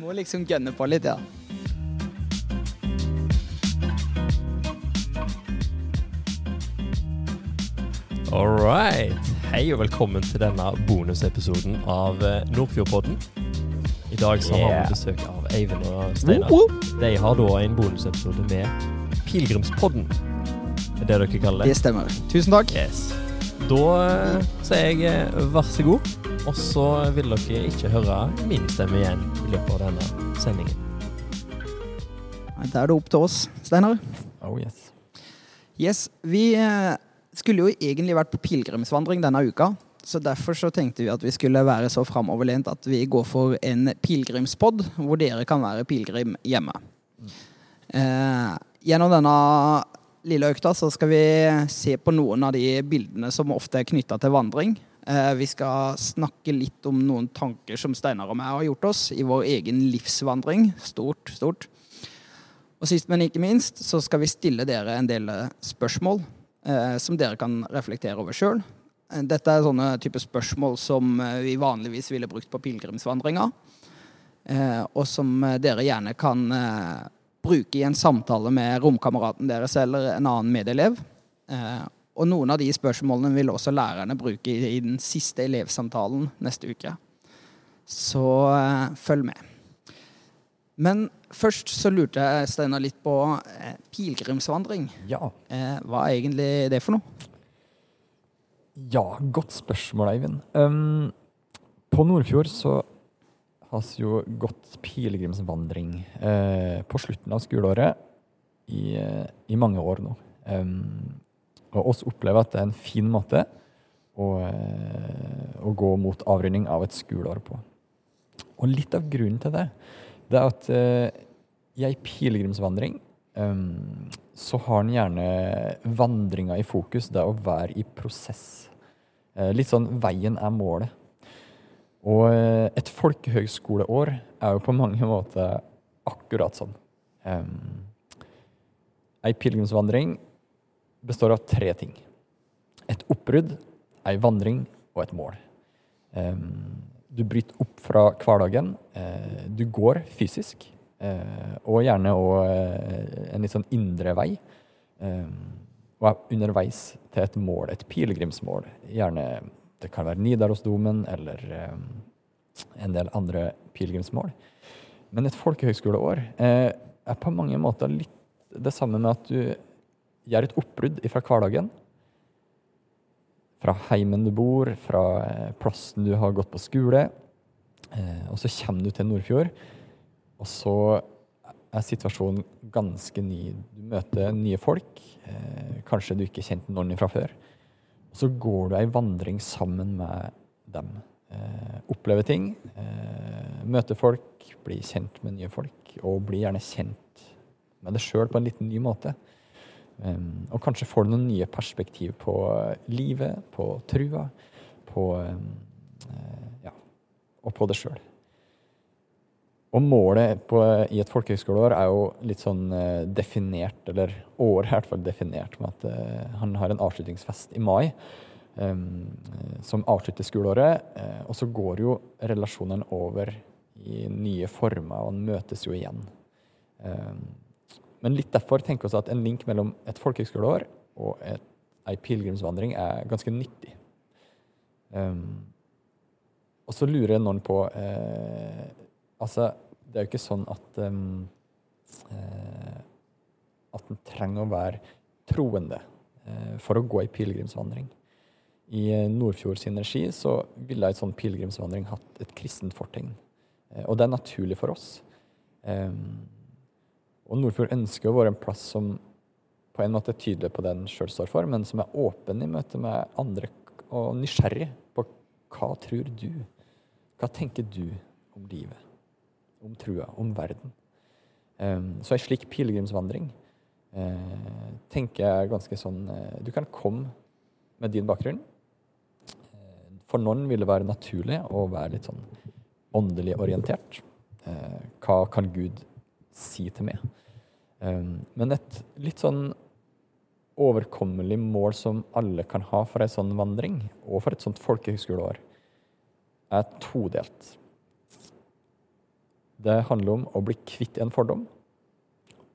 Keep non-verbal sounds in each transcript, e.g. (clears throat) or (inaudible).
Må liksom gønne på litt, ja. All right. Hei og velkommen til denne bonusepisoden av eh, Nordfjordpodden. I dag så har Yeah. vi besøk av Eivind og Steinar. De har da en bonusepisode med Pilegrimspodden. Det er det dere kaller Det det? stemmer. Tusen takk. Yes. Da eh, sier jeg eh, vær så god, og så vil dere ikke høre min stemme igjen i løpet av denne sendingen. Da er det opp til oss, Steinar. Oh yes. Yes, vi eh, skulle jo egentlig vært på pilegrimsvandring denne uka. Så derfor så tenkte vi at vi skulle være så framoverlent at vi går for en pilegrimspod, hvor dere kan være pilegrim hjemme. Eh, gjennom denne lille økta så skal vi se på noen av de bildene som ofte er knytta til vandring. Eh, vi skal snakke litt om noen tanker som Steinar og meg har gjort oss i vår egen livsvandring. Stort, stort. Og sist, men ikke minst, så skal vi stille dere en del eh, spørsmål eh, som dere kan reflektere over sjøl. Dette er sånne type spørsmål som vi vanligvis ville brukt på pilegrimsvandringa. Eh, og som dere gjerne kan bruke i en samtale med romkameraten deres eller en annen medelev. Og noen av de spørsmålene vil også lærerne bruke i, i den siste elevsamtalen neste uke. Så eh, følg med. Men først så lurte jeg Steinar litt på eh, pilegrimsvandring. Ja. Eh, hva er egentlig det for noe? ja, godt spørsmål, Eivind. Um, på Nordfjord så har vi jo gått pilegrimsvandring eh, på slutten av skoleåret i, eh, i mange år nå. Um, og oss opplever at det er en fin måte å, eh, å gå mot avrunding av et skoleår på. Og litt av grunnen til det, det er at eh, i ei pilegrimsvandring um, så har en gjerne vandringa i fokus, det å være i prosess. Eh, litt sånn veien er målet. Og eh, et folkehøgskoleår er jo på mange måter akkurat sånn. Um, ei pilegrimsvandring består av tre ting. Et oppbrudd, ei vandring og et mål. Um, du bryter opp fra hverdagen. Eh, du går fysisk, eh, og gjerne òg eh, en litt sånn indre vei. Um, og er underveis til et mål, et pilegrimsmål. Gjerne det kan være Nidarosdomen eller um, en del andre pilegrimsmål. Men et folkehøgskoleår eh, er på mange måter litt det samme med at du gjør et oppbrudd fra hverdagen. Fra heimen du bor, fra eh, plassen du har gått på skole. Eh, og så kommer du til Nordfjord, og så er situasjonen ganske ny. Du møter nye folk. Eh, kanskje du ikke kjente noen fra før. Og så går du ei vandring sammen med dem. Opplever ting. Møter folk, blir kjent med nye folk. Og blir gjerne kjent med deg sjøl på en liten ny måte. Og kanskje får du noen nye perspektiv på livet, på trua, på eh, Ja, og på det sjøl. Og målet på, i et folkehøyskoleår er jo litt sånn eh, definert, eller året er i hvert fall definert med at eh, han har en avslutningsfest i mai. eh, som avslutter skoleåret. eh, og så går jo relasjonen over i nye former, og han møtes jo igjen. Men litt derfor tenker vi at en link mellom et folkehøgskoleår og et, ei pilegrimsvandring er ganske nyttig. Um, og så lurer noen på eh, Altså, det er jo ikke sånn at um, eh, At en trenger å være troende eh, for å gå ei pilegrimsvandring. I eh, Nordfjord sin regi så ville ei sånn pilegrimsvandring hatt et kristent fortegn. Eh, og det er naturlig for oss. Um, og Nordfjord ønsker å være en plass som på en måte er tydelig på det den sjøl står for, men som er åpen i møte med andre og nysgjerrig på hva tror du? Hva tenker du om livet? Om trua? Om verden? Um, så ei slik pilegrimsvandring eh, tenker jeg ganske sånn eh, Du kan komme med din bakgrunn. Eh, for noen vil det være naturlig å være litt sånn åndelig orientert. Hva kan Gud si til meg? Um, men et litt sånn overkommelig mål som alle kan ha for ei sånn vandring, og for et sånt folkehøgskoleår, er todelt. Det handler om å bli kvitt en fordom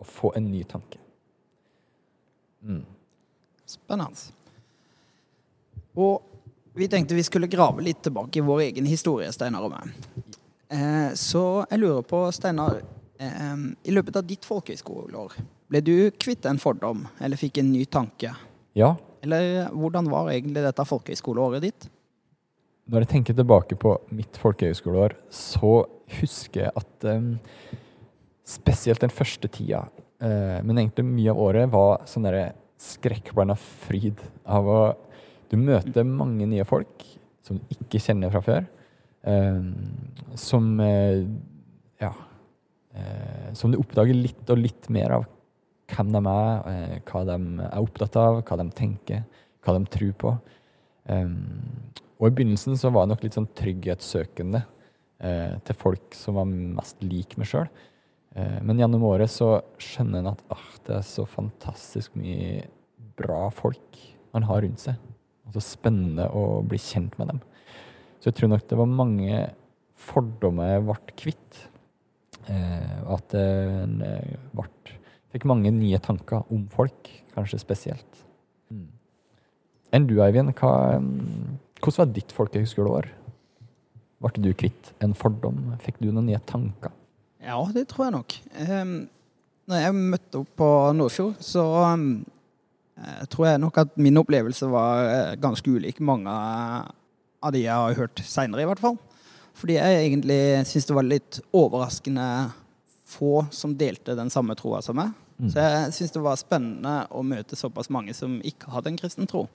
og få en ny tanke. Mm. Spennende. Og vi tenkte vi skulle grave litt tilbake i vår egen historie, Steinar og meg. Eh, så jeg lurer på, Steinar, i løpet av ditt folkehøyskoleår, ble du kvitt en fordom, eller fikk en ny tanke? Ja, Eller hvordan var egentlig dette folkehøyskoleåret ditt? når jeg tenker tilbake på mitt folkehøyskoleår, så husker jeg at um, spesielt den første tida, uh, men egentlig mye av året, var sånn derre skrekkblanda fryd av å Du møter mange nye folk som du ikke kjenner fra før, um, som uh, Ja. Eh, som du oppdager litt og litt mer av hvem de er, eh, hva de er opptatt av, hva de tenker, hva de tror på. Og i begynnelsen så var jeg nok litt sånn trygghetssøkende eh, til folk som var mest lik meg sjøl. Men gjennom året så skjønner en at ah, det er så fantastisk mye bra folk man har rundt seg. Og så spennende å bli kjent med dem. Så jeg tror nok det var mange fordommer jeg ble kvitt. At en eh, ble, fikk mange nye tanker om folk, kanskje spesielt. Mm. Enn du, Eivind, hva, mm, hvordan var ditt folkehøyskoleår? Ble du kvitt en fordom? Fikk du noen nye tanker? Ja, det tror jeg nok. Um, når jeg møtte opp på Nordfjord, så um, tror jeg nok at min opplevelse var eh, ganske ulik mange av de jeg har hørt seinere, i hvert fall. Fordi jeg egentlig syns det var litt overraskende få som delte den samme troa som meg. Mm. Så jeg syns det var spennende å møte såpass mange som ikke hadde en kristen tro.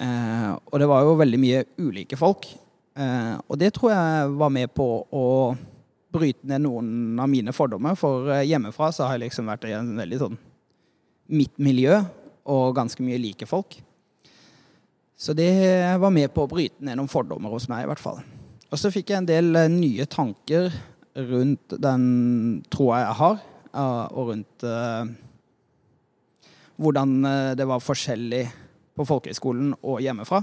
Eh, og det var jo veldig mye ulike folk. Eh, og det tror jeg var med på å bryte ned noen av mine fordommer. For eh, hjemmefra så har jeg liksom vært i en veldig sånn mitt miljø og ganske mye like folk. Så det var med på å bryte ned noen fordommer hos meg, i hvert fall. Og så fikk jeg en del eh, nye tanker rundt den troa jeg har, eh, og rundt eh, hvordan eh, det var forskjellig på folkehøyskolen og hjemmefra.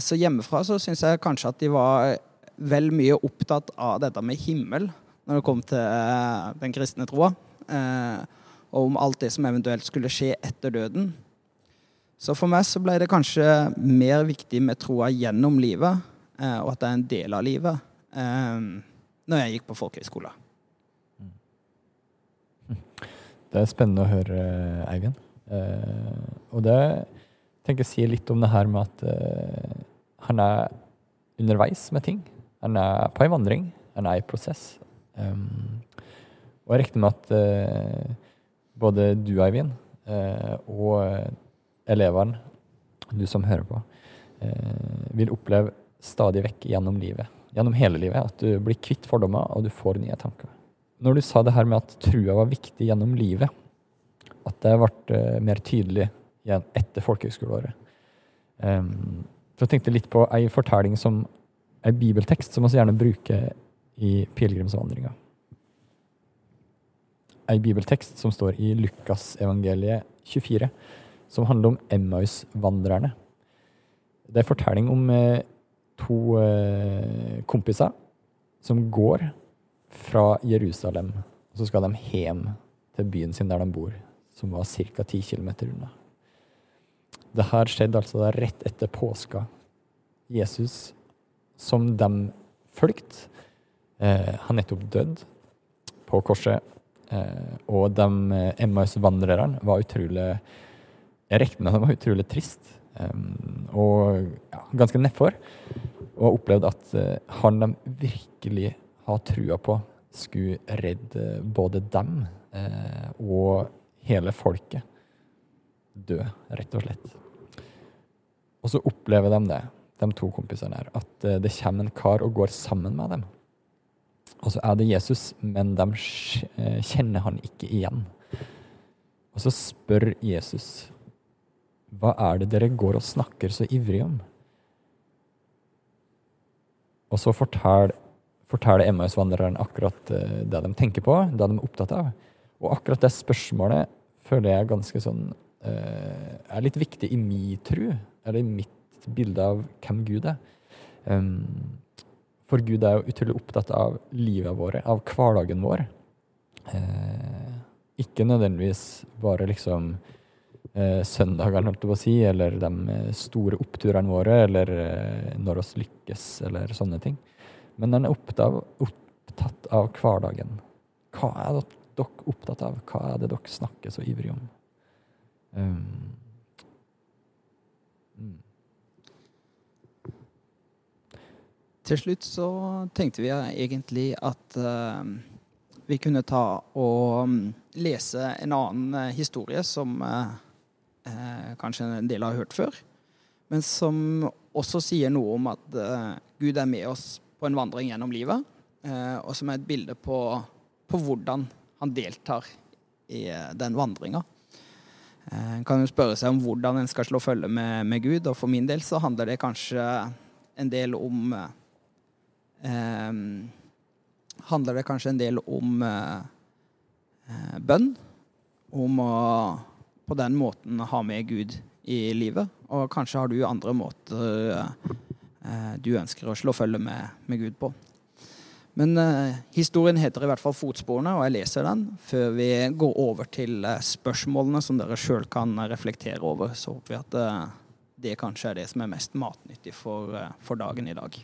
Så hjemmefra så syns jeg kanskje at de var vel mye opptatt av dette med himmel når det kom til den kristne troa. Og om alt det som eventuelt skulle skje etter døden. Så for meg så ble det kanskje mer viktig med troa gjennom livet, og at det er en del av livet, når jeg gikk på folkehøyskole. (laughs) Det er spennende å høre, Eivind. Eh, og det tenker jeg sier litt om det her med at eh, han er underveis med ting. Han er på en vandring. Han er i prosess. Um, og jeg regner med at eh, både du, Eivind, eh, og elevene, du som hører på, eh, vil oppleve stadig vekk gjennom livet, gjennom hele livet, at du blir kvitt fordommer, og du får nye tanker. Når du sa det her med at trua var viktig gjennom livet, at det ble eh, mer tydelig igjen etter folkehøgskoleåret. Um, så jeg tenkte litt på ei fortelling som ei bibeltekst som vi gjerne bruker i pilegrimsvandringa. Ei bibeltekst som står i Lukasevangeliet 24, som handler om Emmaus-vandrerne. Det er en fortelling om eh, to eh, kompiser som går fra Jerusalem, og så skal de hjem til byen sin der de bor, som var ca. 10 km unna. Det her skjedde altså da rett etter påska. Jesus, som de fulgte, eh, har nettopp dødd på korset. Eh, og de eh, Emmaus-vandrerne var utrolig Jeg regner med de var utrolig trist og ja, ganske nedfor. Og opplevde at eh, han de virkelig har trua på, skulle redde både dem eh, og hele folket dø, rett og slett. Og så opplever de det, de to kompisene her, at eh, det kommer en kar og går sammen med dem. Og så er det Jesus, men de kjenner han ikke igjen. Og så spør Jesus, hva er det dere går og snakker så ivrig om? Og så forteller, fortell Emmaus-vandreren akkurat eh, det de tenker på, det de er opptatt av. Og akkurat det spørsmålet føler jeg er ganske sånn eh, er litt viktig i min tru, eller i mitt bilde av hvem Gud er. Um, For Gud er jo utrolig opptatt av livet vårt, av hverdagen vår. Eh, ikke nødvendigvis bare liksom søndagene, holdt jeg på å si, eller de eh, store oppturene våre, eller eh, når oss lykkes, eller sånne ting. Men den er opptatt av, hverdagen. Hva er dere opptatt av? Hva er det dere snakker så ivrig om? Um, mm. Til slutt så tenkte vi egentlig at uh, vi kunne ta og um, lese en annen historie som uh, kanskje en del har hørt før, men som også sier noe om at Gud er med oss på en vandring gjennom livet, og som er et bilde på, på hvordan han deltar i den vandringa. En kan jo spørre seg om hvordan en skal slå følge med, med Gud, og for min del så handler det kanskje en del om eh, handler det kanskje en del om eh, eh, bønn. Om å på den måten ha med Gud i livet. Og kanskje har du andre måter eh, du ønsker å slå følge med, med Gud på. Men eh, historien heter i hvert fall 'Fotsporene', og jeg leser den før vi går over til eh, spørsmålene som dere sjøl kan reflektere over. Så håper vi at eh, det kanskje er det som er mest matnyttig for, for dagen i dag.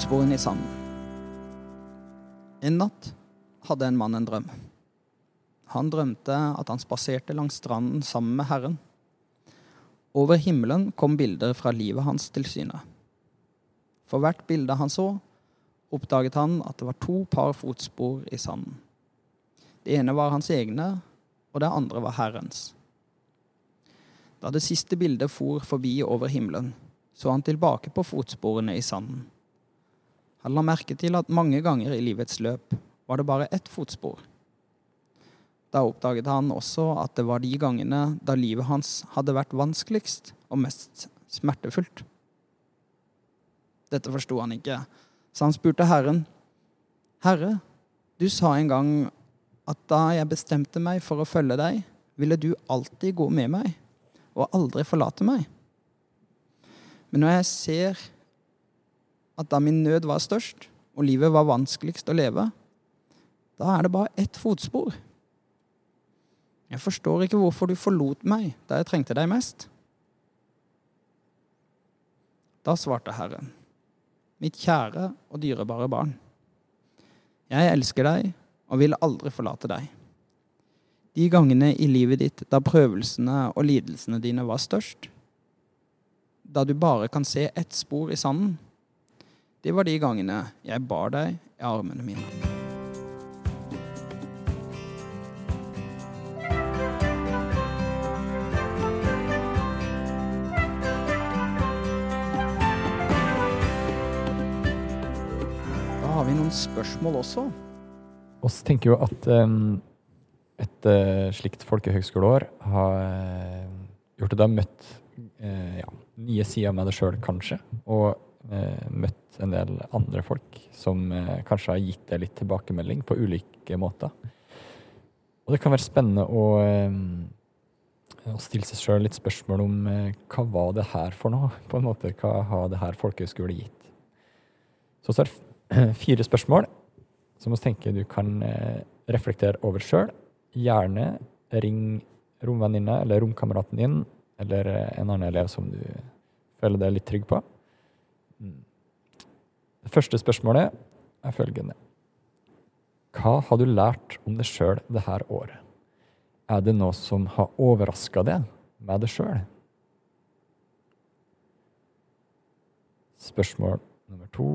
Fotsporene i sanden. En natt hadde en mann en drøm. Han drømte at han spaserte langs stranden sammen med Herren. Over himmelen kom bilder fra livet hans til syne. For hvert bilde han så, oppdaget han at det var to par fotspor i sanden. Det ene var hans egne, og det andre var Herrens. Da det siste bildet for forbi over himmelen, så han tilbake på fotsporene i sanden. Han la merke til at mange ganger i livets løp var det bare ett fotspor. Da oppdaget han også at det var de gangene da livet hans hadde vært vanskeligst og mest smertefullt. Dette forsto han ikke, så han spurte Herren, Herre, du sa en gang at da jeg bestemte meg for å følge deg, ville du alltid gå med meg og aldri forlate meg. Men når jeg ser at da min nød var størst, og livet var vanskeligst å leve, da er det bare ett fotspor. Jeg forstår ikke hvorfor du forlot meg da jeg trengte deg mest. Da svarte Herren mitt kjære og dyrebare barn. Jeg elsker deg og vil aldri forlate deg. De gangene i livet ditt da prøvelsene og lidelsene dine var størst, da du bare kan se ett spor i sanden, det var de gangene jeg bar deg i armene mine. har vi noen spørsmål også. Vi tenker jo at um, et uh, slikt folkehøgskoleår har uh, gjort at du har møtt uh, ja, nye sider med deg sjøl, kanskje. Og møtt en del andre folk som kanskje har gitt deg litt tilbakemelding på ulike måter. Og det kan være spennende å, å stille seg sjøl litt spørsmål om hva var det her for noe? (laughs) På en måte, Hva har det her folkehøgskole gitt? Så så er (clears throat) fire spørsmål som vi tenker du kan eh, reflektere over sjøl. Gjerne ring romvenninna eller romkameraten din eller eh, en annen elev som du føler deg litt trygg på. Det første spørsmålet er følgende. Hva har du lært om deg sjøl det her året? Er det noe som har overraska deg med deg sjøl? Spørsmål nummer to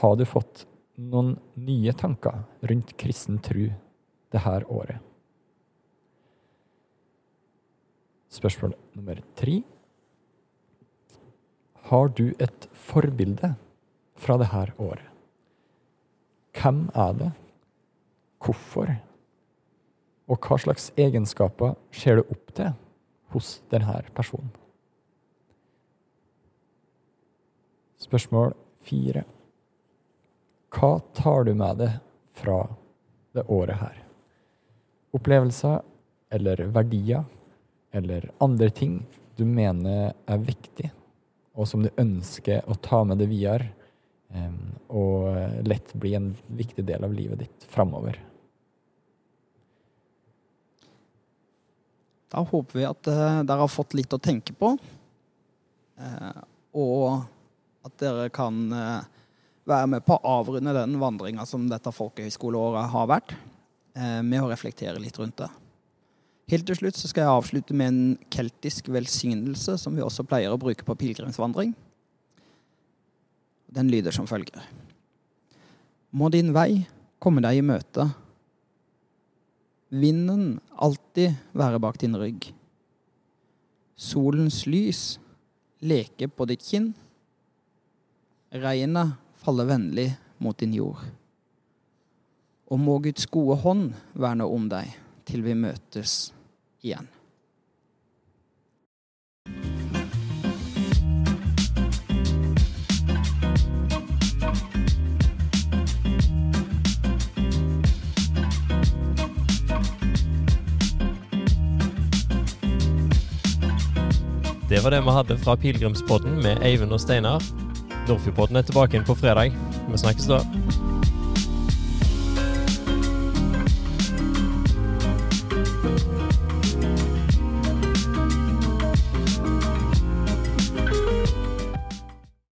har du fått noen nye tanker rundt kristen tru det her året? Spørsmål nummer tre. Har du et forbilde fra det her året? Hvem er det? Hvorfor? Og hva slags egenskaper ser du opp til hos denne personen? Spørsmål fire. Hva tar du med deg fra det året her? Opplevelser eller verdier eller andre ting du mener er viktig, og som du ønsker å ta med deg videre, og lett bli en viktig del av livet ditt framover. Da håper vi at eh, dere har fått litt å tenke på. Eh, og at dere kan eh, være med på å avrunde den vandringa som dette folkehøyskoleåret har vært, eh, med å reflektere litt rundt det. Helt til slutt så skal jeg avslutte med en keltisk velsignelse som vi også pleier å bruke på pilegrimsvandring. Den lyder som følger. Må din vei komme deg i møte. Vinden alltid være bak din rygg. Solens lys leke på ditt kinn. Regnet falle vennlig mot din jord. Og må Guds gode hånd verne om deg til vi møtes igjen. Det var det vi hadde fra Pilegrimspodden med Eivind og Steinar. Nordfjordpodden er tilbake igjen på fredag. Vi snakkes da.